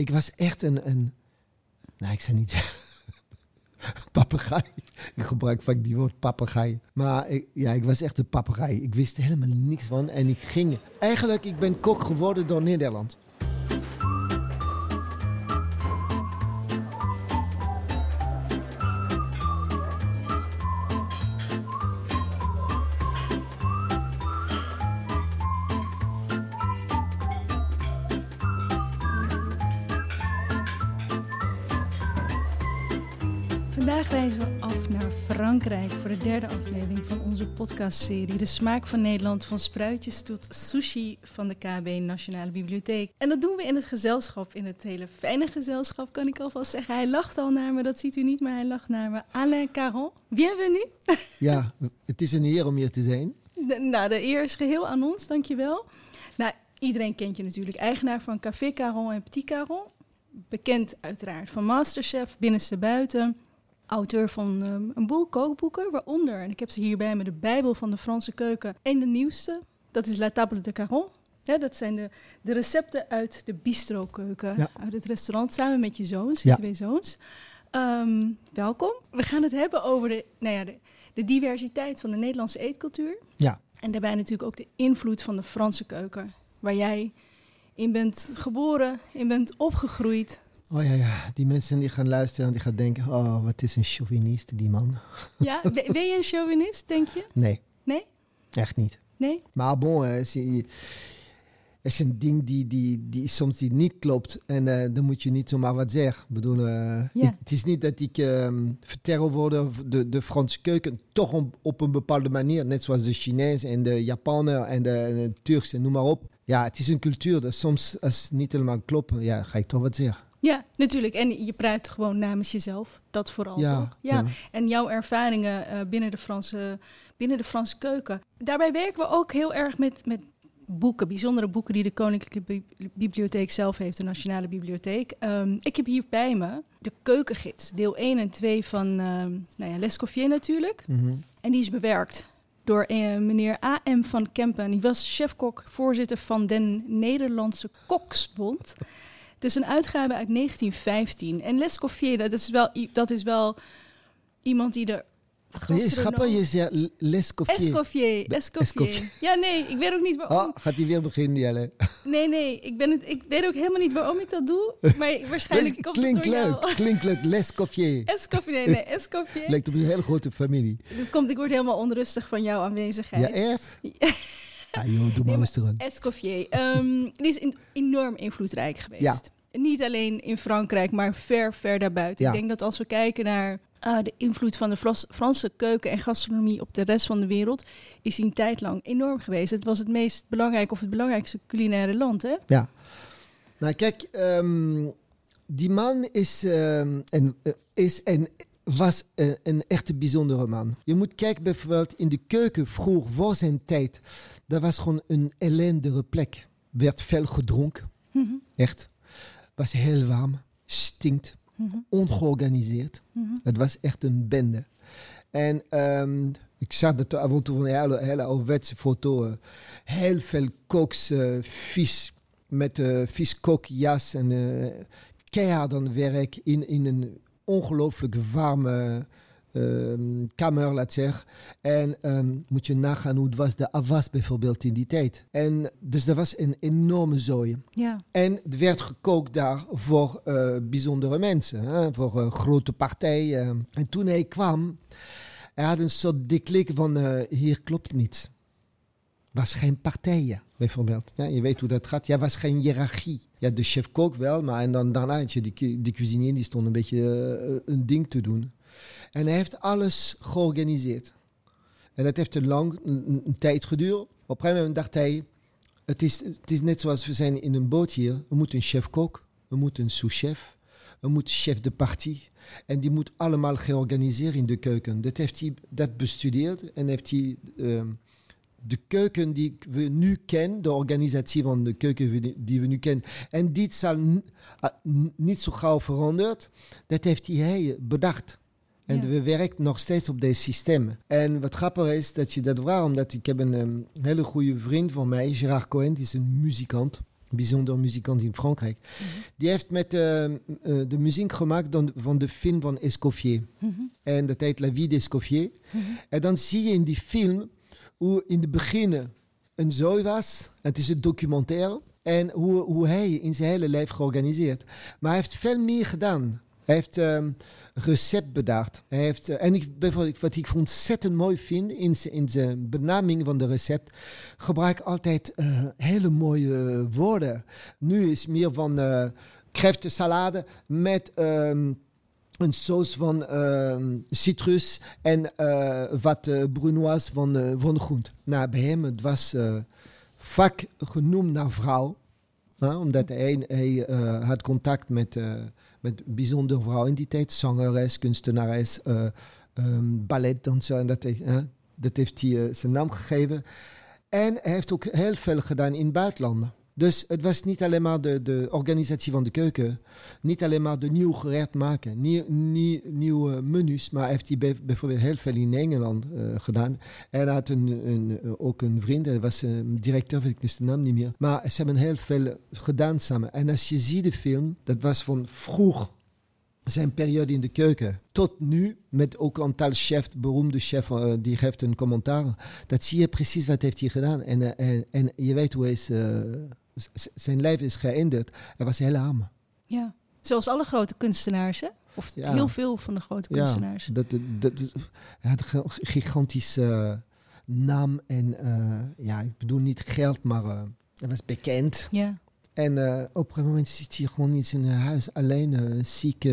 ik was echt een, een nou, ik zei niet papegaai. Ik gebruik vaak die woord papegaai. Maar ik, ja, ik was echt een papegaai. Ik wist helemaal niks van. En ik ging... Eigenlijk, ik ben kok geworden door Nederland. Derde aflevering van onze podcastserie De Smaak van Nederland van spruitjes tot sushi van de KB Nationale Bibliotheek. En dat doen we in het gezelschap, in het hele fijne gezelschap kan ik alvast zeggen. Hij lacht al naar me, dat ziet u niet, maar hij lacht naar me. Alain Caron, bienvenue. Ja, het is een eer om hier te zijn. De, nou, de eer is geheel aan ons, dankjewel. Nou, iedereen kent je natuurlijk. Eigenaar van Café Caron en Petit Caron. Bekend uiteraard van Masterchef, Binnenste Buiten auteur van um, een boel kookboeken, waaronder, en ik heb ze hier bij me, de Bijbel van de Franse keuken en de nieuwste, dat is La Table de Caron. Ja, dat zijn de, de recepten uit de bistro-keuken, Ja. uit het restaurant, samen met je zoons, Ja. je twee zoons. Ehm, welkom. We gaan het hebben over de, nou ja, de, de diversiteit van de Nederlandse eetcultuur. Ja. En daarbij natuurlijk ook de invloed van de Franse keuken, waar jij in bent geboren, in bent opgegroeid. Oh ja, ja, die mensen die gaan luisteren en die gaan denken... Oh, wat is een chauvinist, die man. Ja, ben je een chauvinist, denk je? Nee, Nee? echt niet. Nee? Maar bon, eh, is, er is een ding die, die, die soms die niet klopt. En eh, dan moet je niet zomaar wat zeggen. Ik bedoel, eh, Ja. ik- het is niet dat ik ehm vertel over de, de Franse keuken. Toch op, op een bepaalde manier. Net zoals de Chinees en de Japaner en de, en de Turks en noem maar op. Ja, het is een cultuur. Dat soms, als het niet helemaal klopt, ja, ga ik toch wat zeggen. Ja, natuurlijk. En je praat gewoon namens jezelf. Dat vooral, Ja, toch? Ja. ja. En jouw ervaringen eh, binnen, de Franse, binnen de Franse keuken. Daarbij werken we ook heel erg met, met boeken. Bijzondere boeken die de Koninklijke Bi- Bibliotheek zelf heeft. De Nationale Bibliotheek. Ehm, ik heb hier bij me de keukengids. Deel 1 en 2 van ehm nou ja, L'Escoffier natuurlijk. Mhm. En die is bewerkt door eh, meneer A.M. van Kempen. Die was chefkok, voorzitter van den Nederlandse Koksbond. Het is een uitgave uit 1915. En Lescoffier, dat is wel, dat is wel iemand die er... Je is grappig, je zegt Lescoffier. Escoffier. Ja, nee, ik weet ook niet waarom. Oh, gaat hij weer beginnen, Jelle? Nee, nee, ik, ben het, ik weet ook helemaal niet waarom ik dat doe. Maar waarschijnlijk komt het door leuk, jou. klinkt leuk. Lescoffier. Escoffier, nee, nee, Escoffier. Lijkt op een hele grote familie. Dit komt, ik word helemaal onrustig van jouw aanwezigheid. Ja, echt? Ah joh, doe maar rustig aan. Escoffier. ehm, die is in- enorm invloedrijk geweest. Ja. Niet alleen in Frankrijk, maar ver, ver daarbuiten. Ja. Ik denk dat als we kijken naar ah, de invloed van de Franse keuken en gastronomie op de rest van de wereld, is die een tijd lang enorm geweest. Het was het meest belangrijke of het belangrijkste culinaire land, hè? Ja. Nou, kijk, ehm, die man is, ehm, en, eh, is en was eh, een echte bijzondere man. Je moet kijken bijvoorbeeld in de keuken vroeger, voor zijn tijd. Dat was gewoon een ellendige plek. Werd veel gedronken, Mhm, echt. Was heel warm, stinkt, mhm, ongeorganiseerd. mhm. Het was echt een bende. En ehm, ik zag dat af en toe een hele, hele ouderwetse foto. eh, heel veel kooks, eh, vis met uh, viskookjas en eh keihard aan werk in, in een ongelooflijk warme ehm, kamer, laat zeggen. En ehm, moet je nagaan hoe het was de afwas bijvoorbeeld in die tijd. En dus dat was een enorme zooi. Ja, En het werd gekookt daar voor eh, bijzondere mensen, hè, voor eh, grote partijen. En toen hij kwam, hij had een soort deklik van eh, hier klopt niets. Was geen partijen, bijvoorbeeld. Ja, je weet hoe dat gaat. Ja, was geen hiërarchie. Ja, de chef-kok wel, maar en dan, daarna had je de, de cuisinier, die stond een beetje eh, een ding te doen. En hij heeft alles georganiseerd. En dat heeft een lang een tijd geduurd. Op een gegeven moment dacht hij, het is, het is net zoals we zijn in een boot hier. We moeten een chef-kok, we moeten een sous-chef, we moeten chef de partie. En die moet allemaal georganiseerd in de keuken. Dat heeft hij dat bestudeerd en heeft hij ehm, de keuken die we nu kennen, de organisatie van de keuken die- we nu kennen. En dit zal ah, niet zo gauw veranderd. Dat heeft hij bedacht. En Ja. we werken nog steeds op deze systeem. En wat grappig is dat je dat vraagt, omdat ik heb een ehm, hele goede vriend van mij, Gerard Cohen, die is een muzikant. bijzonder muzikant in Frankrijk. Die heeft met eh, eh, de muziek gemaakt dan, van de film van Escoffier. Mhm. En dat heet La Vie d'Escoffier. En dan zie je in die film hoe in het begin een zooi was. Het is een documentaire. En hoe, hoe hij in zijn hele leven georganiseerd. Maar hij heeft veel meer gedaan. Hij heeft ehm, recept bedacht. Hij heeft, eh, en ik, bijvoorbeeld, wat ik ontzettend mooi vind in, zijn- in zijn benaming van de recept, gebruik altijd eh, hele mooie woorden. Nu is meer van eh salade met ehm, een saus van ehm, citrus en eh, wat eh, brunoise van, eh, van groent. Nou, bij hem het was vaak genoemd naar vrouw. omdat hij, hij had contact met, met bijzondere vrouwen in die tijd. Zangeres, kunstenares, um, balletdanser. En dat, dat heeft hij zijn naam gegeven. En hij heeft ook heel veel gedaan in buitenlanden. Dus het was niet alleen maar de, de organisatie van de keuken, niet alleen maar de nieuw gerecht maken, nieuw, nieuwe menus, maar heeft hij bij- bijvoorbeeld heel veel in Engeland eh, gedaan. Hij had een, een, eh, ook een vriend, hij was een directeur, weet ik dus de naam niet meer. Maar ze hebben heel veel gedaan samen. En als je ziet de film, dat was van vroeg zijn periode in de keuken tot nu, met ook een aantal chefs, beroemde chef, eh, die geeft een commentaar. Dat zie je precies wat heeft hij gedaan. En, eh, en, en je weet hoe hij is, eh, zijn leven is geëindigd. Hij was heel arm. Ja. Zoals alle grote kunstenaars, hè? Of Ja. heel veel van de grote kunstenaars. Ja, dat, dat, dat, hij had een gigantische naam. En eh, ja, ik bedoel niet geld, maar eh, hij was bekend. Ja. En eh, op een gegeven moment zit hij gewoon in zijn huis alleen, ziek,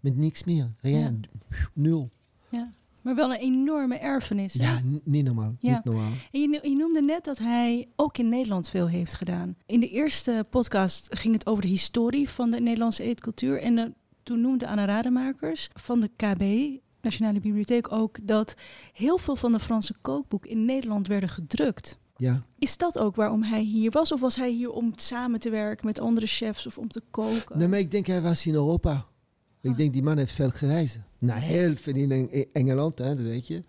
met niks meer. Rien, nul. ja. Maar wel een enorme erfenis. hè? Ja, niet normaal. Ja. Niet normaal. En je, je noemde net dat hij ook in Nederland veel heeft gedaan. In de eerste podcast ging het over de historie van de Nederlandse eetcultuur. En eh, toen noemde Anna Rademakers van de KB, Nationale Bibliotheek, ook dat heel veel van de Franse kookboeken in Nederland werden gedrukt. Ja. Is dat ook waarom hij hier was? Of was hij hier om samen te werken met andere chefs of om te koken? Nee, maar ik denk hij was in Europa. Ik denk die man heeft veel gereisd. Nou, heel veel in Eng- Engeland, hè, dat weet je.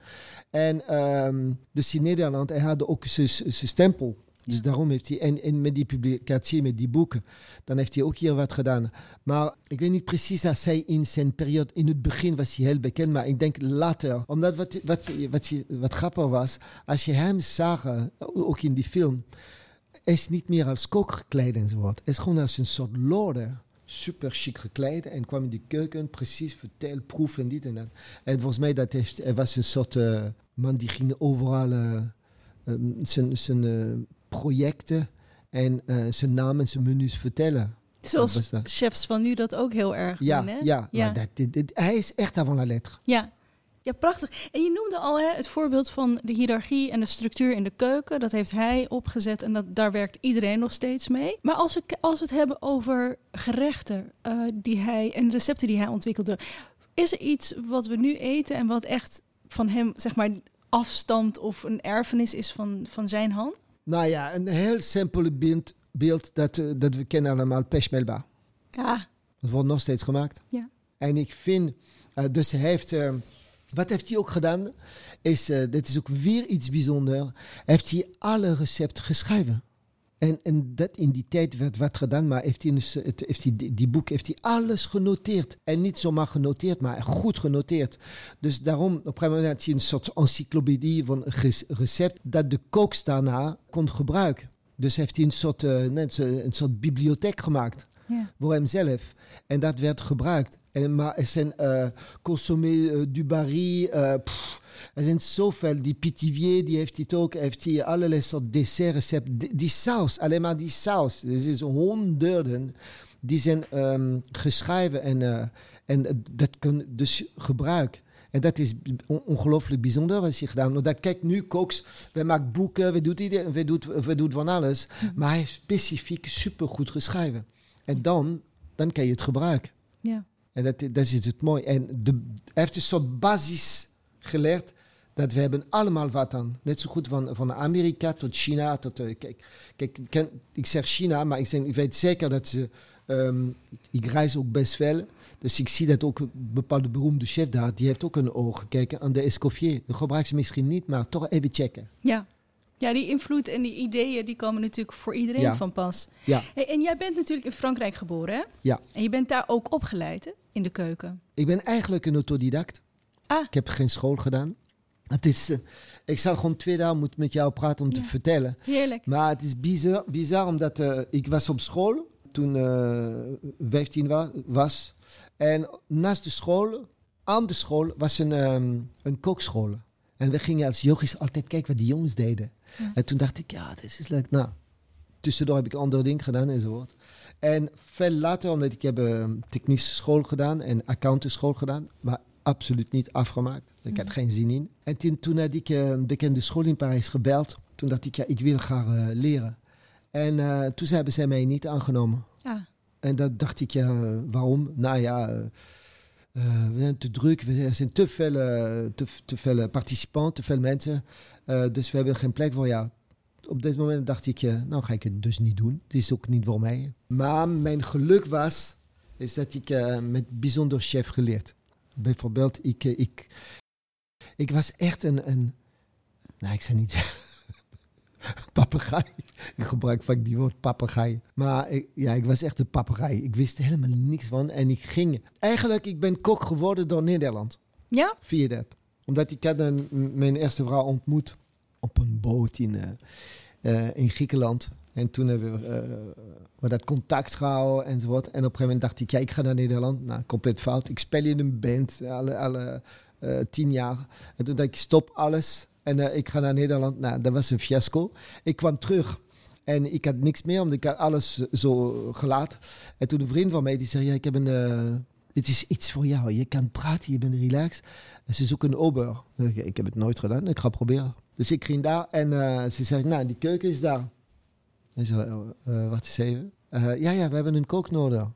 En ehm, dus in Nederland, hij had ook zijn stempel. Dus daarom heeft hij, en, met die publicatie, met die boeken, dan heeft hij ook hier wat gedaan. Maar ik weet niet precies als hij in zijn periode, in het begin was hij heel bekend, maar ik denk later. Omdat wat, wat, wat, wat grappig was, als je hem zag, eh, ook in die film, is niet meer als kok gekleed enzovoort. Hij is gewoon als een soort lorde. Super chic gekleed en kwam in de keuken, precies vertel, proef en dit en dat. En volgens mij dat heeft, hij was een soort eh, man die ging overal eh, ehm, zijn, zijn eh, projecten en zijn naam en zijn menus vertellen. Zoals chefs van nu dat ook heel erg Ja, doen, hè? ja, Ja. maar dat, dit- dit- hij is echt avant la lettre. Ja. Ja, prachtig. En je noemde al hè, het voorbeeld van de hiërarchie en de structuur in de keuken. Dat heeft hij opgezet en dat, daar werkt iedereen nog steeds mee. Maar als we, als we het hebben over gerechten eh, die hij en recepten die hij ontwikkelde, is er iets wat we nu eten en wat echt van hem, zeg maar, afstand of een erfenis is van, van zijn hand? Nou ja, een heel simpele beeld, beeld dat, eh, dat we kennen allemaal, peshmelba. Ja. Dat wordt nog steeds gemaakt. Ja. En ik vind, eh, dus hij heeft, wat heeft hij ook gedaan? Is, eh dit is ook weer iets bijzonders. Heeft hij alle recepten geschreven. En, en dat in die tijd werd wat gedaan, maar heeft hij, het, heeft hij die, die boek heeft hij alles genoteerd. En niet zomaar genoteerd, maar goed genoteerd. Dus daarom, op een gegeven moment had hij een soort encyclopedie van recept dat de kooks daarna kon gebruiken. Dus heeft hij een soort, eh, net zo- een soort bibliotheek gemaakt Ja. voor hemzelf. En dat werd gebruikt. En, maar zijn eh consommé eh, du Barry. eh, pff, er zijn zoveel. Die Pitivier, die heeft dit ook. Heeft hij allerlei soort dessertrecepten. Die, die saus, alleen maar die saus. Er zijn honderden. Die zijn ehm, geschreven en, eh, en dat kun dus gebruiken. En dat is on- ongelooflijk bijzonder wat hij gedaan. Want kijk, nu kooks, wij maken boeken, we doen, ieder, we doen, we doen van alles. Maar hij heeft specifiek supergoed geschreven. En dan, dan kan je het gebruiken. Ja. En dat, dat is het mooi. En de, hij heeft een soort basis geleerd dat we hebben allemaal wat aan. Net zo goed van, van Amerika tot China. Tot, eh, kijk, kijk ik, ken- ik zeg China, maar ik, zeg, ik weet zeker dat ze... ehm, ik reis ook best veel. Dus ik zie dat ook een bepaalde beroemde chef daar... die heeft ook een oog gekeken aan de Escoffier. Dat gebruiken ze misschien niet, maar toch even checken. Ja. Ja, die invloed en die ideeën die komen natuurlijk voor iedereen Ja. van pas. Ja, Hey, en jij bent natuurlijk in Frankrijk geboren, hè? ja. En je bent daar ook opgeleid, hè? In de keuken. Ik ben eigenlijk een autodidact. Ah. Ik heb geen school gedaan. Het is, eh, ik zal gewoon twee dagen moeten met jou praten om te vertellen. Heerlijk. Maar het is bizar, bizar omdat eh, ik was op school toen eh 15 wa- was. En naast de school, aan de school, was een, ehm, een kookschool. En we gingen als jochies altijd kijken wat die jongens deden. Ja. En toen dacht ik, ja, dit is leuk. Nou, tussendoor heb ik andere dingen gedaan enzovoort. En veel later, omdat ik heb een technische school gedaan en accountantsschool gedaan, maar absoluut niet afgemaakt. Ik had Mhm. geen zin in. En toen, toen had ik eh, een bekende school in Parijs gebeld. Toen dacht ik, ja, ik wil graag eh, leren. En eh, toen hebben zij mij niet aangenomen. Ah, En dat dacht ik, ja, waarom? Nou ja, eh, we zijn te druk, we- er zijn te veel, te, te veel participanten, te veel mensen. Dus we hebben geen plek voor jou. Op dit moment dacht ik, eh, nou ga ik het dus niet doen. Het is ook niet voor mij. Maar mijn geluk was, is dat ik eh, met bijzonder chef geleerd. Bijvoorbeeld, ik, eh, ik, ik was echt een, een nou ik zei niet papegaai. Ik gebruik vaak die woord papegaai. Maar ik, ja, ik was echt een papegaai. Ik wist helemaal niks van. En ik ging... Eigenlijk, ik ben kok geworden door Nederland. ja? Via dat. Omdat ik had een, mijn eerste vrouw ontmoet op een boot in, eh, eh, in Griekenland. En toen hebben we, we dat contact gehouden enzovoort. En op een gegeven moment dacht ik, ja, ik ga naar Nederland. Nou, compleet fout. Ik speel in een band alle, alle tien jaar. En toen dacht ik, stop alles. En ik ga naar Nederland. Nou, dat was een fiasco. Ik kwam terug. En ik had niks meer, omdat ik had alles zo gelaten. En toen een vriend van mij, die zei, ik heb een... dit is iets voor jou. Je kan praten, je bent relaxed. En ze zoeken een ober. Ik heb het nooit gedaan, ik ga proberen. Dus ik ging daar en eh, ze zei, nou, die keuken is daar. En zo, eh, eh, wat is even? Eh, ja, ja, we hebben een kook nodig.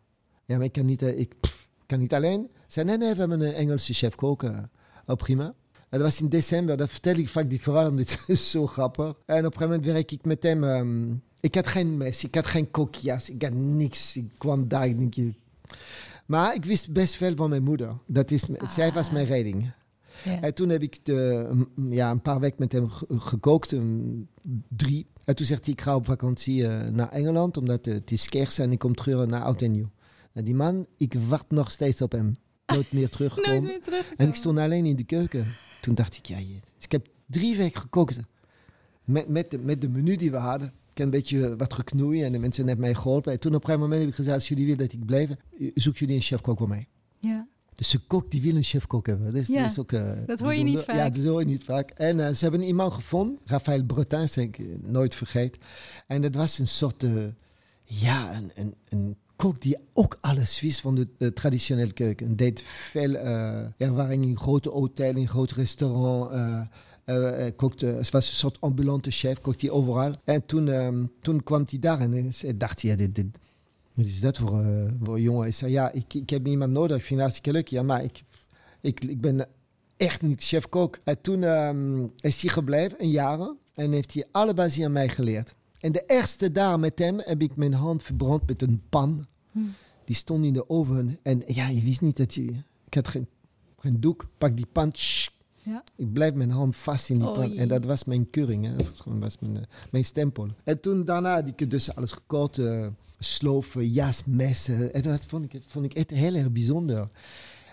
Ja, maar ik kan niet, ik pff, kan niet alleen. Ze zei, nee, nee, we hebben een Engelse chef koken. Oh, prima. En dat was in december, dat vertel ik vaak die verhaal, omdat het is zo grappig. En op een gegeven moment werk ik met hem. ik had geen mes, ik had geen kookjas, ik had niks. Ik kwam daar, denk, je- maar ik wist best veel van mijn moeder. Dat is, Zij was mijn redding. Ja. En toen heb ik de, mm, ja, een paar weken met hem ge- gekookt, drie. En toen zegt hij, ik ga op vakantie eh, naar Engeland, omdat eh, het is kerst en ik kom terug naar Oud en Nieuw. Nou, die man, ik wacht nog steeds op hem. Nooit meer teruggekomen. Nooit meer terug. En ik stond alleen in de keuken. Toen dacht ik, ja, dus ik heb drie weken gekookt. Met, met, de, met de menu die we hadden. Ik heb een beetje wat geknoeid en de mensen hebben mij geholpen. En toen op een gegeven moment heb ik gezegd, als jullie willen dat ik blijf, zoek jullie een chefkok voor mij. Dus een kok die wil een chefkok hebben. Dus Ja, dat is ook, eh, dat hoor je niet bijzonder. Ja, vaak. dat hoor je niet vaak. En eh, ze hebben iemand gevonden, Raphaël Bretin, zeg ik eh, nooit vergeet. En dat was een soort, eh, ja, een, een, een kok die ook alles wist van de, de traditionele keuken. En deed veel ervaring in grote hotels, in grote restaurants. hij kookte, het was een soort ambulante chef, kookte hij overal. En toen, ehm, toen kwam hij daar en hij dacht, ja, dit, dit, wat is dat voor, eh, voor een jongen? Hij zei, ja, ik, ik heb iemand nodig, ik vind het hartstikke leuk. Ja, maar ik, ik, ik ben echt niet chef-kok. En toen ehm, is hij gebleven, een jaar, en heeft hij alle basis aan mij geleerd. En de eerste dag met hem heb ik mijn hand verbrand met een pan. Hm. Die stond in de oven. En ja, je wist niet dat je... Ik had geen, geen doek. Pak die pan. tsch. Ja. Ik blijf mijn hand vast in die pan. Oei. En dat was mijn keuring. Hè. Dat was mijn, eh, mijn stempel. En toen daarna had ik dus alles gekort. eh, sloven, jas, messen. En dat vond ik, vond ik echt heel erg bijzonder.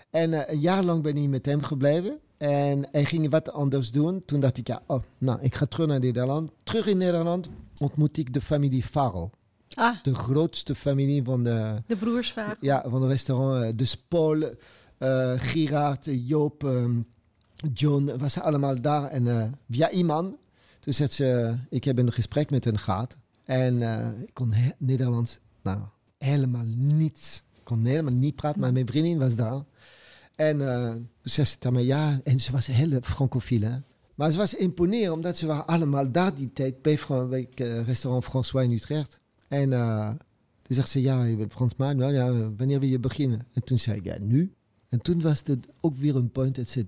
En eh, een jaar lang ben ik met hem gebleven. En hij ging wat anders doen. Toen dacht ik, ja, oh, nou, ik ga terug naar Nederland. Terug in Nederland ontmoet ik de familie Farrell. Ah, De grootste familie van de, de broers vaak. ja, van het restaurant. Dus Paul, Gerard, Joop, ehm, John, was allemaal daar. En eh, via iemand, toen zegt ze, ik heb een gesprek met hen gehad. En eh, ik kon Nederlands, nou, helemaal niets. Ik kon helemaal niet praten, maar mijn vriendin was daar. En eh, toen zei ze tegen mij, ja, en ze was heel francofiel, hè. Maar ze was imponerend, omdat ze waren allemaal daar die tijd bij, Fran- restaurant François in Utrecht. En toen zegt ze, ja, je bent Fransman, nou ja, wanneer wil je beginnen? En toen zei ik, ja, nu. En toen was het ook weer een punt, het zei,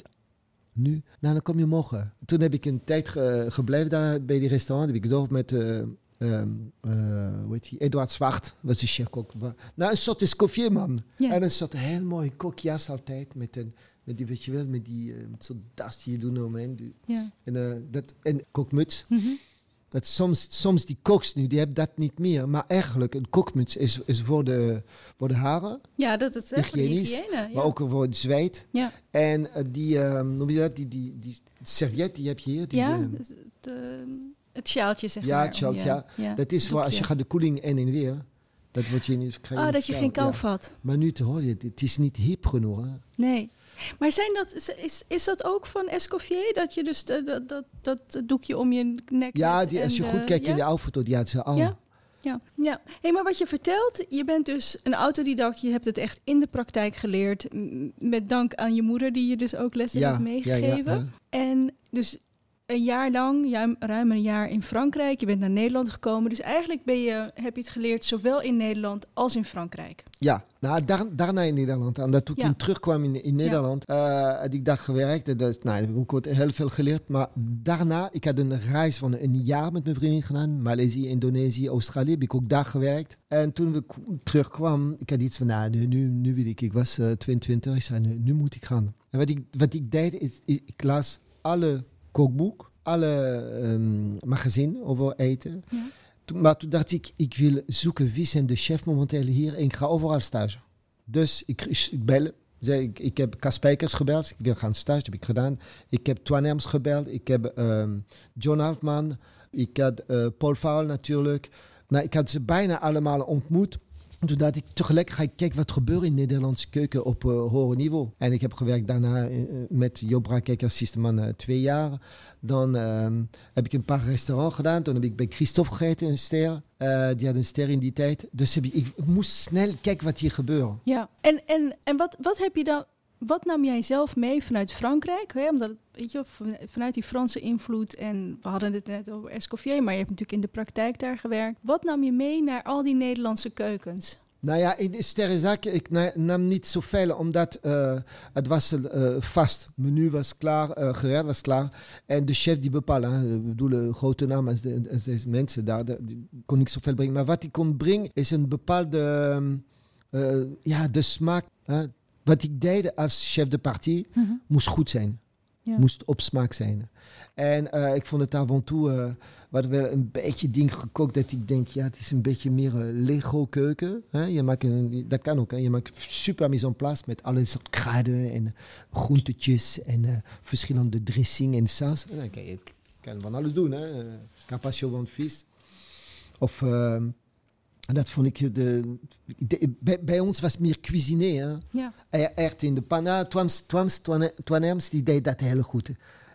nu? Nou, dan kom je morgen. Toen heb ik een tijd ge- gebleven daar bij die restaurant. Heb ik door met, eh ehm, eh, hoe heet Eduard Zwart, was de chef-kok. Nou, een soort Escoffier-man. Ja. En een soort heel mooi kokjas altijd, met, een, met die, weet je wel, met die eh, met zo'n das die je doet omheen. En, eh, dat, en kookmuts. Mhm. Dat soms, soms die koks nu, die hebben dat niet meer. Maar eigenlijk, een kokmuts is, is voor, de, voor de haren. Ja, dat is Hygiënisch, hygiëne. Ja. Maar ook voor het zweet. ja. En eh, die, eh, noem je dat, die, die, die serviet, die heb je hier. Die, ja, eh, dus het, eh, het sjaaltje zeg Ja, maar. het sjaaltje, ja. ja. dat is voor als je gaat de koeling en en weer. Dat wordt je niet krijg je Oh, dat je geen kou vat. Maar nu te horen, het, het is niet hip genoeg. Hè? Nee. Maar zijn dat, is- is, dat ook van Escoffier? Dat je dus de- dat, dat, dat doekje om je nek Ja, die, als je goed kijkt ja? in de outfoto, die had ze al. Ja. Ja, ja. Hey, maar wat je vertelt, je bent dus een autodidact. Je hebt het echt in de praktijk geleerd. Met dank aan je moeder, die je dus ook lessen Ja, heeft ja, ja, meegegeven. ja. En dus een jaar lang, ruim, een jaar in Frankrijk. Je bent naar Nederland gekomen. Dus eigenlijk ben je, heb je het geleerd zowel in Nederland als in Frankrijk. Ja, nou, daar, daarna in Nederland. En dat toen ik Ja. terugkwam in, in Nederland, eh, had ik daar gewerkt. Dus, nou, ik heb ook heel veel geleerd. Maar daarna, ik had een reis van een jaar met mijn vriendin gedaan. Maleisië, Indonesië, Australië. Heb ik ook daar gewerkt. En toen we terugkwamen, ik had iets van, nou, nu, nu, wil ik. Ik was eh, 22, ik zei, nu, nu moet ik gaan. En wat ik, wat ik deed, is ik las alle kookboek, alle ehm magazine over eten. Ja. Toen- maar toen dacht ik, ik wil zoeken wie zijn de chef momenteel hier en ik ga overal stage. Dus ik, ik bel, zei, ik, ik heb Cas Spijkers gebeld, ik wil gaan stage, dat heb ik gedaan. Ik heb Twan Herms gebeld, ik heb ehm, John Halfman, ik had eh, Paul Farrell natuurlijk. Nou, ik had ze bijna allemaal ontmoet. Dacht ik, tegelijk ga ik kijken wat gebeurt in de Nederlandse keuken op eh hoger niveau. En ik heb gewerkt daarna eh, met Job Brakekker, Sisteman, eh, twee jaar. Dan ehm, heb ik een paar restaurants gedaan. Toen heb ik bij Christophe gegeten, een ster. Eh, die had een ster in die tijd. Dus ik, ik moest snel kijken wat hier gebeurt. Ja, en, en, en wat, wat heb je dan... Wat nam jij zelf mee vanuit Frankrijk? Hè? Omdat, je, van- vanuit die Franse invloed en we hadden het net over Escoffier, maar je hebt natuurlijk in de praktijk daar gewerkt. Wat nam je mee naar al die Nederlandse keukens? Nou ja, in de ik na- nam niet zoveel, omdat eh, het was eh, vast. menu was klaar, gerecht was klaar. En de chef die bepaalde, hè, ik bedoel, grote naam als, de, als deze mensen daar, kon ik zoveel brengen. Maar wat ik kon brengen, is een bepaalde, ehm, eh, ja, de smaak. Wat ik deed als chef de partie, moest goed zijn. Ja. Moest op smaak zijn. En eh, ik vond het af en toe, eh we hadden wel een beetje ding gekookt dat ik denk, ja, het is een beetje meer Lego keuken. Hè? Je maakt een, dat kan ook, hè? je maakt super mise en place met alle soort kruiden en groentetjes en eh, verschillende dressing en saus. En dan kan je kan van alles doen, hè. Carpaccio van vis. Of... en dat vond ik de, de- bij, bij ons was het meer cuisiner. Hè? Ja, Echt in de panna. Twams, Twams, Twan- Twan Herms, die deed dat heel goed.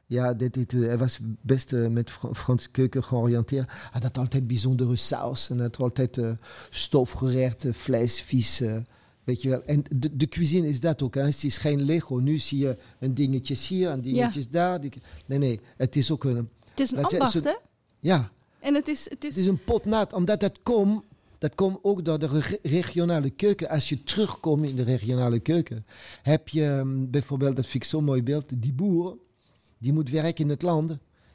Ja, dit, dit, eh, hij was best eh, met Fra- Franse keuken georiënteerd. Hij had altijd bijzondere saus. En had altijd uh, eh, vlees, vis. eh, weet je wel. En de, de cuisine is dat ook. Hè. Het is geen Lego. Nu zie je een dingetje hier, een dingetje daar. Nee, nee. Het is ook een... het is een ambacht, hè? Ja, En het is, het is, het is een pot nat, omdat dat komt, dat komt ook door de re- regionale keuken. Als je terugkomt in de regionale keuken, heb je ehm, bijvoorbeeld, dat vind ik zo'n mooi beeld, die boer, die moet werken in het land.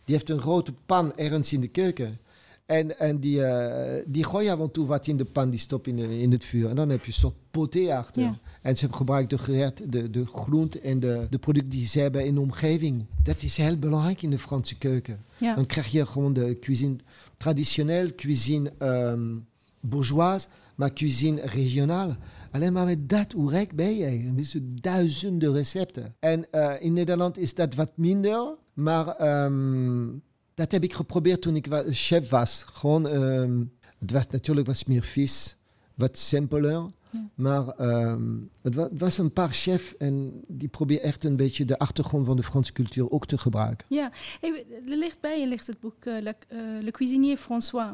Die heeft een grote pan ergens in de keuken. En, en die, eh die gooit af en toe wat in de pan, die stopt in, de- in het vuur. En dan heb je een soort poté achter. Ja. En ze gebruiken de gerecht, de, de groente en de, de producten die ze hebben in de omgeving. Dat is heel belangrijk in de Franse keuken. ja. Dan krijg je gewoon de cuisine traditioneel, cuisine ehm, bourgeoise, maar cuisine regionaal. Alleen maar met dat, hoe rijk ben je? Zo'n duizenden recepten. En eh, in Nederland is dat wat minder, maar ehm, dat heb ik geprobeerd toen ik chef was. Gewoon, ehm, het was natuurlijk wat meer vis, wat simpeler. Ja. Maar ehm, het, wa- het was een paar chefs en die probeerden echt een beetje de achtergrond van de Franse cultuur ook te gebruiken. Ja, hey, er ligt bij je ligt het boek eh, Le, eh, Le Cuisinier François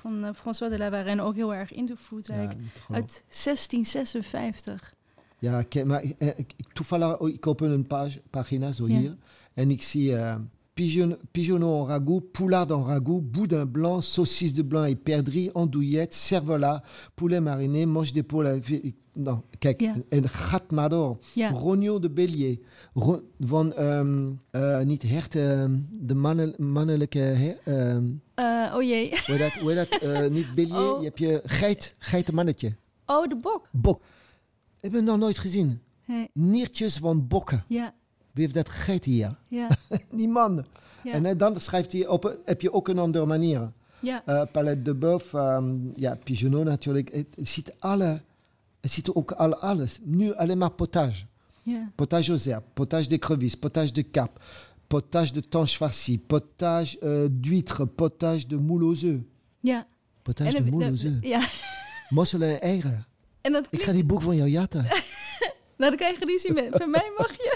van eh, François de la Varenne, ook heel erg in de geloven. uit 1656. Ja, ik, maar ik, ik, toevallig, oh, ik open een page, pagina zo Ja. hier en ik zie eh, pigeon, pigeonneau en ragout, poulard en ragout, boudin blanc, saucisse de blanc et perdrix, andouillette, cervelas, poulet mariné, manche d'épaule. avec- ik- Nou, kijk, en gat maar door. Ja, Rogno de Bélier, Ro- van, ehm, eh, niet hert, ehm, de mannelijke, her, ehm, Eh, oh jee. hoe dat, hoe dat eh, niet Bélier, Oh. je hebt je geit, geitenmannetje, Oh, de bok. bok. Heb je nog nooit gezien? Hey, Niertjes van bokken. ja, Wie heeft dat gegeten hier? Ja, Niemand. ja, En dan schrijft hij op, heb je ook een andere manier. ja. Eh Palette de Boeuf, ehm, ja, Pigeonneau natuurlijk. Het, het ziet alle, het ziet ook alle, alles. Nu alleen maar potage. ja. Potage aux herbes, potage d'écrevisse, potage de carpe, potage de tanche farcie, potage euh, d'huître, potage de moule aux œufs. ja. Potage de moule aux œufs. ja. Mosselen en eieren. En dat Ik ga die boek van jou jatten. Nou, dan krijg je ruzie met... Van mij mag je.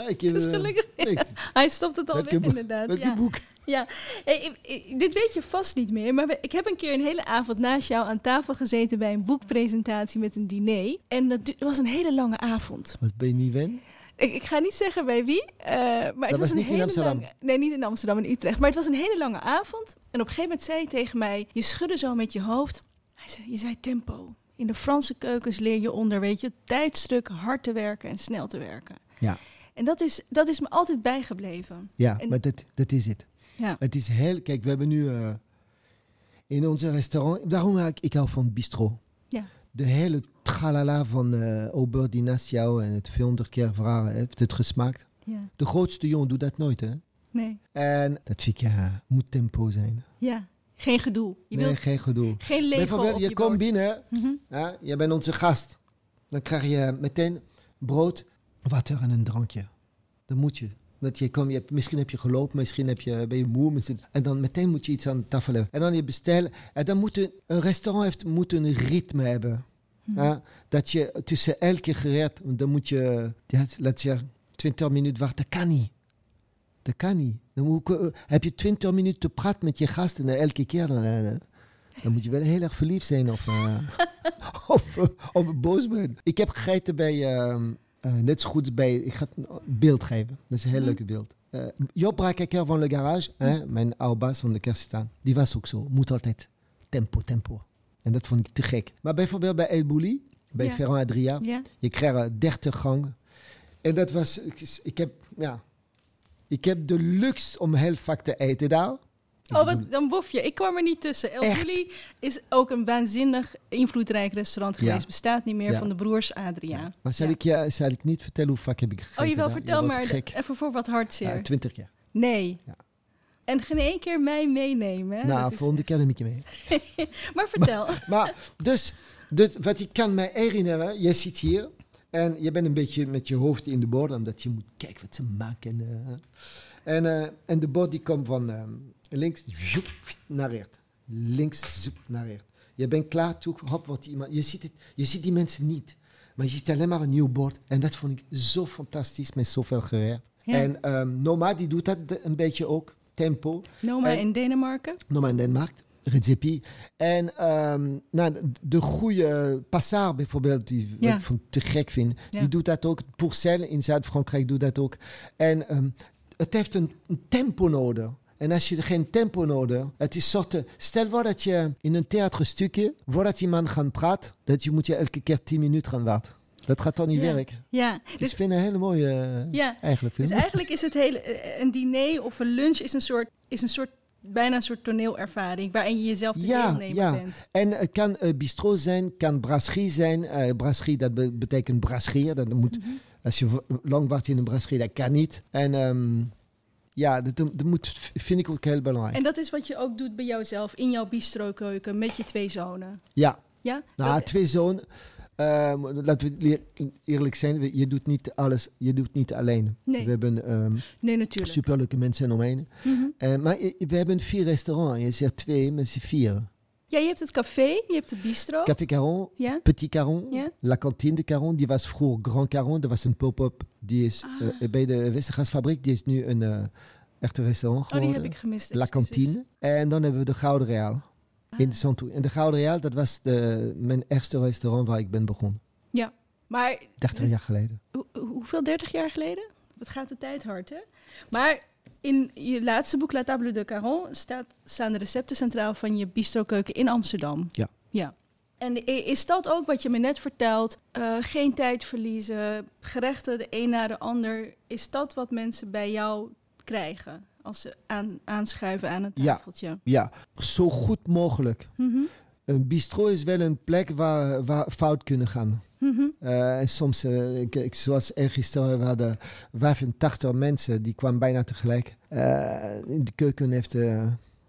Ik, eh, gelukkig... Hij stopt het al Welke weg, boek? inderdaad. Ja. boek? Ja, Hey, ik- ik- dit weet je vast niet meer, maar ik heb een keer een hele avond naast jou aan tafel gezeten bij een boekpresentatie met een diner. En dat was een hele lange avond. Wat ben je niet wen? Ik, ik ga niet zeggen bij wie, eh, maar het was een niet in hele Amsterdam? lange- nee, niet in Amsterdam, in Utrecht. Maar het was een hele lange avond. En op een gegeven moment zei hij tegen mij, je schudde zo met je hoofd. Hij zei, je zei tempo. In de Franse keukens leer je onder, weet je, tijdstuk, hard te werken en snel te werken. Ja, En dat is, dat is me altijd bijgebleven. ja En- maar dat, dat is het. Ja, Het is heel... Kijk, we hebben nu eh, in onze restaurant... Daarom ik, ik hou van bistro. ja, De hele tralala van uh, Aubert die naast jou en het 400 keer vragen heeft het gesmaakt. ja. De grootste jongen doet dat nooit, hè? Nee, En dat vind ik, ja, moet tempo zijn. ja. Geen gedoe. Je nee, wilt geen gedoe. geen op je, je komt binnen, Mhm. ja, je bent onze gast. Dan krijg je meteen brood, water en een drankje. Dan moet je. Dat je komt, je hebt, misschien heb je gelopen, misschien heb je, ben je moe. Misschien, en dan meteen moet je iets aan de tafel hebben. En dan je bestellen. En dan moet een, een restaurant heeft, moet een ritme hebben. Mhm. Ja, dat je tussen elke gerecht, dan moet je, ja, laat zeggen, 20 minuten wachten. Dat kan niet. Dat kan niet. Dan moet, eh, heb je 20 minuten te praten met je gasten en elke keer. Dan, eh, dan moet je wel heel erg verliefd zijn of, of, eh, of boos bent. Ik heb gegeten bij, ehm, eh, net zo goed bij, ik ga het een beeld geven. Dat is een heel Mhm. leuke beeld. Eh Job Brakeker van Le Garage, hè, mijn oude baas van de kerststaan, die was ook zo. Moet altijd tempo, tempo. En dat vond ik te gek. Maar bijvoorbeeld bij El Bouli, bij Ja. Ferrand Adria, je krijgt eh, 30 gangen. En dat was, ik, ik heb, ja, ik heb de luxe om heel vaak te eten daar. Oh, wat, dan bof je. Ik kwam er niet tussen. El Echt? Bulli is ook een waanzinnig invloedrijk restaurant Ja. geweest. Bestaat niet meer Ja. van de broers Adria. ja. Maar zal, ik, je, zal ik niet vertellen hoe vaak heb ik gegeten Oh, jawel, daar? vertel Je maar. Even voor wat hartzeer. Ja, 20 keer. nee. Ja. En geen één keer mij meenemen. hè? nou, is- volgende keer neem ik je mee. Maar vertel. Maar dus, dus, wat ik kan me herinneren, je zit hier en je bent een beetje met je hoofd in de bord, omdat je moet kijken wat ze maken. eh. en, eh, en de bord die komt van eh, links zoep, naar rechts. Links zoep, naar rechts. Je bent klaar, toe, hop, wordt iemand. Je ziet, het, je ziet die mensen niet. Maar je ziet alleen maar een nieuw bord. En dat vond ik zo fantastisch met zoveel gerecht. Ja. En ehm, Noma, die doet dat een beetje ook. Tempo. Noma En- in Denemarken. Noma in Denemark, Redzepi. En ehm, nou, de- de goede Passard bijvoorbeeld, die wat Ja. ik van te gek vind, Ja. die doet dat ook. Pourcel in Zuid-Frankrijk doet dat ook. En ehm, het heeft een, een tempo nodig. En als je geen tempo nodig het is soort, stel voor dat je in een theaterstukje, voordat iemand gaat praten, dat je moet je elke keer 10 minuten gaan wachten. Dat gaat toch niet Ja. werken. Ja. Dus Dus, ik vind een hele mooie, eh, ja. eigenlijk. dus eigenlijk is het hele... eh, Een diner of een lunch is een soort... Is een soort bijna een soort toneelervaring waarin je jezelf de Ja, deelnemer ja. bent. En het kan eh, bistro zijn, kan brasserie zijn. Eh brasserie, dat be- betekent brasserie. Dat moet, Mhm. Als je lang wacht in een brasserie, dat kan niet. En ehm, ja, dat, dat moet, vind ik ook heel belangrijk. En dat is wat je ook doet bij jouzelf in jouw bistrokeuken met je twee zonen. ja, Ja? nou, Dat- twee zonen. Ehm, laten we eer- eerlijk zijn, je doet niet alles, je doet niet alleen. Nee. We hebben ehm nee, natuurlijk. superleuke mensen omheen. Mhm. Eh, maar i- we hebben vier restaurants. Je zegt twee, maar ze vier. Ja, je hebt het café, je hebt de bistro. Café Caron, ja? Petit Caron, Ja. La Cantine de Caron, die was vroeger Grand Caron. Dat was een pop-up. Die is Ah. eh, bij de Westergasfabriek. Die is nu een eh echte restaurant Oh, die geworden. heb ik gemist. La. Cantine. En dan hebben we de Gouden Real in de Ah. Santou. En de Gouden Real, dat was de, mijn eerste restaurant waar ik ben begonnen. Ja, maar 30 jaar geleden. hoe- hoe- hoeveel, 30 jaar geleden? Wat gaat de tijd hard, hè? Maar in je laatste boek, La Table de Caron, staat, staan de recepten centraal van je bistrokeuken in Amsterdam. Ja. Ja. En is dat ook wat je me net vertelt? Eh, geen tijd verliezen, gerechten de een na de ander. Is dat wat mensen bij jou krijgen als ze aan, aanschuiven aan het Ja. tafeltje? Ja, zo goed mogelijk. Mhm. Een bistro is wel een plek waar, waar fout kunnen gaan. Mhm. Eh, en soms, eh, ik, ik, zoals gisteren, we hadden 85 mensen, die kwamen bijna tegelijk. Eh, in de keuken heeft eh,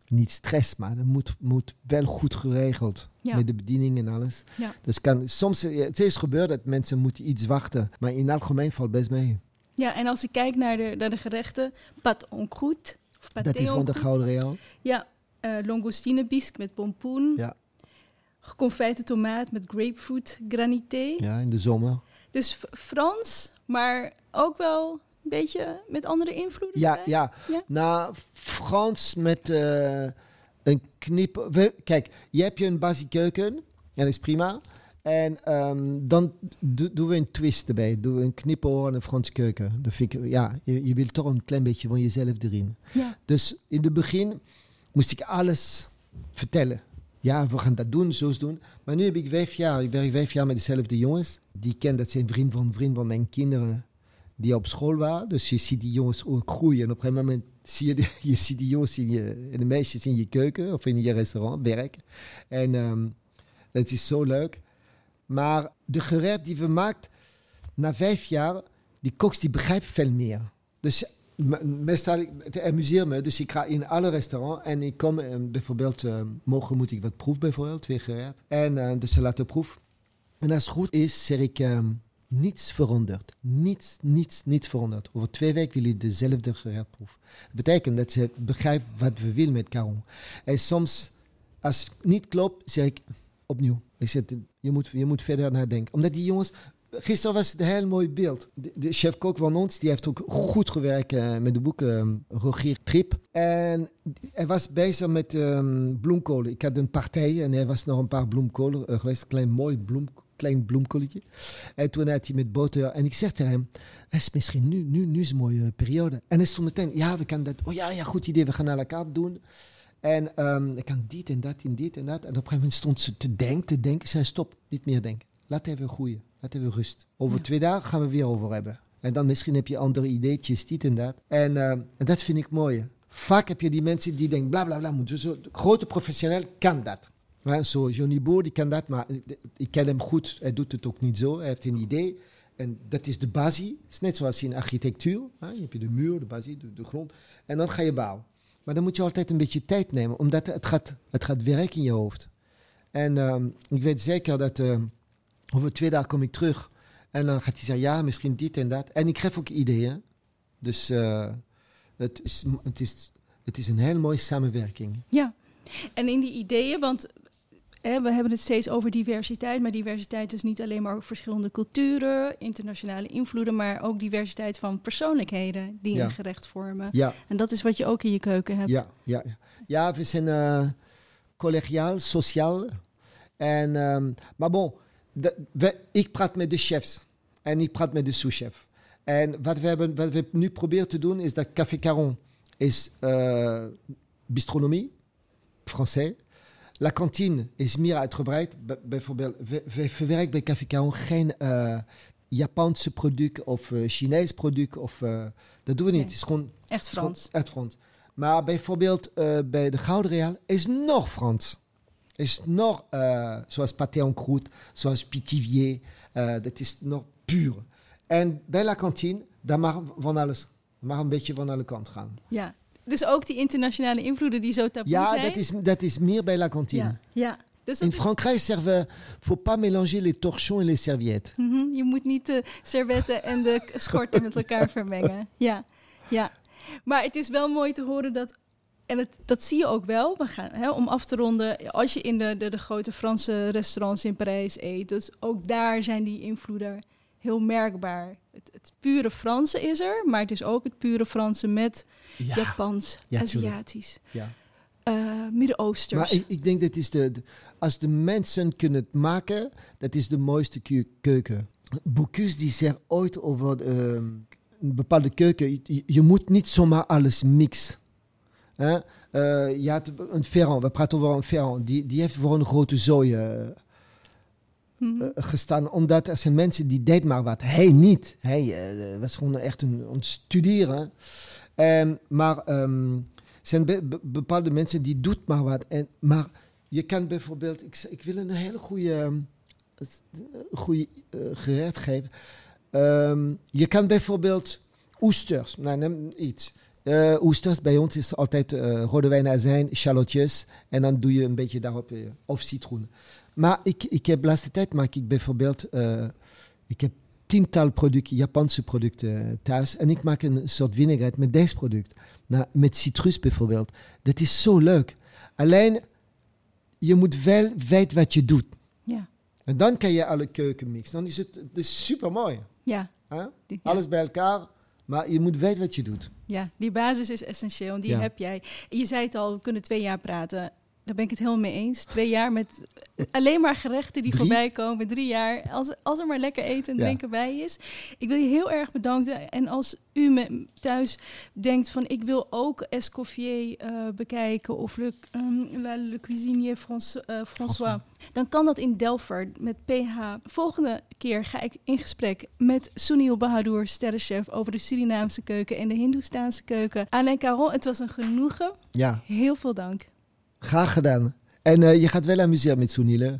niet stress, maar dat moet, moet wel goed geregeld. Ja. Met de bediening en alles. Ja. Dus kan, soms, eh, het is gebeurd dat mensen moeten iets wachten. Maar in het algemeen valt best mee. ja, en als ik kijk naar de, naar de gerechten, pat en croûte. Dat is van de. Gouden Real. Ja, eh longostine bisque met pompoen. Ja. Geconfijte tomaat met grapefruit granité. Ja, in de zomer. Dus Frans, maar ook wel een beetje met andere invloeden. Ja, erbij. ja. Ja. Nou, Frans met eh, een knip. Kijk, je hebt je een basiskeuken. En dat is prima. En ehm, dan do- doen we een twist erbij. Doen we een knipoor en een Franse keuken. Dat vind ik, ja, je, je wil toch een klein beetje van jezelf erin. Ja. Dus in het begin moest ik alles vertellen. Ja, we gaan dat doen, zo doen. Maar nu heb ik vijf jaar, ik werk vijf jaar met dezelfde jongens. Die ken, dat zijn vriend van vriend van mijn kinderen die op school waren. Dus je ziet die jongens ook groeien. En op een gegeven moment zie je, die, je ziet die jongens in en de meisjes in je keuken of in je restaurant werken. En ehm dat is zo leuk. Maar de gerecht die we maken, na vijf jaar, die koks die begrijpen veel meer. Dus meestal, het amuseert me. Dus ik ga in alle restaurants en ik kom en bijvoorbeeld, eh, morgen moet ik wat proeven bijvoorbeeld, twee gerecht. En uh, dus ze proef. En als het goed is, zeg ik, ehm, niets veranderd. Niets, niets, niets veranderd. Over twee weken wil je dezelfde gerecht proeven. Dat betekent dat ze begrijpen wat we willen met Caron. En soms, als het niet klopt, zeg ik opnieuw. Ik zeg, je moet, je moet verder nadenken. Omdat die jongens... Gisteren was het een heel mooi beeld. De, chef-kok van ons, die heeft ook goed gewerkt eh, met de boeken ehm, Rogier Trip. En hij was bezig met ehm bloemkolen. Ik had een partij en er was nog een paar bloemkolen eh, geweest. Een klein mooi bloem, klein bloemkolletje. En toen had hij met boter. En ik zeg tegen hem, het is misschien nu, nu, nu is een mooie periode. En hij stond meteen, ja, we kan dat. Oh ja, ja, goed idee, we gaan naar elkaar doen. En ehm, ik kan dit en dat en dit en dat. En op een gegeven moment stond ze te denken, te denken. Zei, stop, niet meer denken. Laat even groeien. Laat even rust. Over Ja. twee dagen gaan we weer over hebben. En dan misschien heb je andere ideetjes, dit en dat. En, ehm, en dat vind ik mooi. Vaak heb je die mensen die denken, bla bla bla. Moet zo, zo. De grote professioneel kan dat. Ja, zo Johnny Boer, die kan dat, maar ik- ik ken hem goed. Hij doet het ook niet zo. Hij heeft een idee. En dat is de basis. Het is net zoals in architectuur. hè. Je hebt de muur, de basis, de, de grond. En dan ga je bouwen. Maar dan moet je altijd een beetje tijd nemen, omdat het gaat, het gaat werken in je hoofd. En ehm, ik weet zeker dat ehm, over twee dagen kom ik terug. En dan gaat hij zeggen, ja, misschien dit en dat. En ik geef ook ideeën. Dus eh, het, is, het, is, het is een heel mooie samenwerking. Ja, en in die ideeën, want hè, we hebben het steeds over diversiteit, maar diversiteit is niet alleen maar verschillende culturen, internationale invloeden, maar ook diversiteit van persoonlijkheden die Ja. een gerecht vormen. Ja, En dat is wat je ook in je keuken hebt. ja, ja. ja. Ja, we zijn eh, collegiaal, sociaal. En, ehm, maar bon, de- we, ik praat met de chefs en ik praat met de sous-chef. En wat we, hebben, wat we nu proberen te doen is dat Café Caron is eh bistronomie, français. La kantine is meer uitgebreid. Bijvoorbeeld, we, we verwerken bij Café Caron geen eh, Japanse product of eh, Chinees product. Of, dat doen we niet. Nee. Het is gewoon Echt Frans. Echt Frans. Maar bijvoorbeeld bij de Gouden Real is nog Frans. Is nog eh, zoals pâté en croûte, zoals pitivier. eh, dat is nog puur. En bij La Cantine, daar mag van alles. mag een beetje van alle kanten gaan. Ja. Dus ook die internationale invloeden die zo taboe Ja, zijn. dat is, dat is meer bij La Cantine. ja. ja. Dus In Frankrijk servent, faut pas mélanger les torchons et les serviettes. Mhm, Je moet niet de servetten en de schorten met elkaar vermengen. Ja, ja. Maar het is wel mooi te horen dat. En het, dat zie je ook wel. We gaan, hè, om af te ronden, als je in de, de, de grote Franse restaurants in Parijs eet, dus ook daar zijn die invloeden heel merkbaar. Het, het pure Franse is er, maar het is ook het pure Franse met Ja, Japans, Ja. Aziatisch, ja. eh, Midden-Oosters. Maar ik, ik denk dat is de, de- als de mensen kunnen het maken, dat is de mooiste keu- keuken. Bocuse die zegt ooit over ehm, een bepaalde keuken, je, je moet niet zomaar alles mixen. Hè? Je had een Ferrand, we praten over een Ferrand, die, die heeft voor een grote zooi eh, Mhm. eh, gestaan, omdat er zijn mensen die deed maar wat. Hij niet. Hij was gewoon echt een, het studeren. Ehm, maar ehm, zijn be- be- bepaalde mensen die doet maar wat. En, maar je kan bijvoorbeeld, ik, ik wil een hele goede ehm, goede uh, gerecht geven. Um, je kan bijvoorbeeld oesters, nou neem iets. Uh, oesters bij ons is altijd uh, rode wijn, azijn, shallotjes. En dan doe je een beetje daarop, uh, of citroen. Maar ik, ik heb de laatste tijd maak ik bijvoorbeeld, ik heb tiental producten, Japanse producten thuis. En ik maak een soort vinaigrette met deze product. Nou, met citrus bijvoorbeeld. Dat is zo leuk. Alleen, je moet wel weten wat je doet. Ja. En dan kan je alle keuken mixen. Dan is het, het is super mooi. Ja. Huh? Alles bij elkaar. Maar je moet weten wat je doet. Ja, die basis is essentieel en die Ja. heb jij. Je zei het al, we kunnen twee jaar praten. Daar ben ik het helemaal mee eens. Twee jaar met alleen maar gerechten die Drie? voorbij komen. Drie jaar. Als, als er maar lekker eten en Ja. drinken bij is. Ik wil je heel erg bedanken. En als u me thuis denkt van ik wil ook Escoffier eh, bekijken. Of Le, ehm, La- Le Cuisinier Frans, eh, François. Dan kan dat in Delft met PH. Volgende keer ga ik in gesprek met Sunil Bahadur, sterrenchef, over de Surinaamse keuken en de Hindoestaanse keuken. Alain Caron, het was een genoegen. Ja, Heel veel dank. Graag gedaan. En eh, je gaat wel amuseren met Sunil?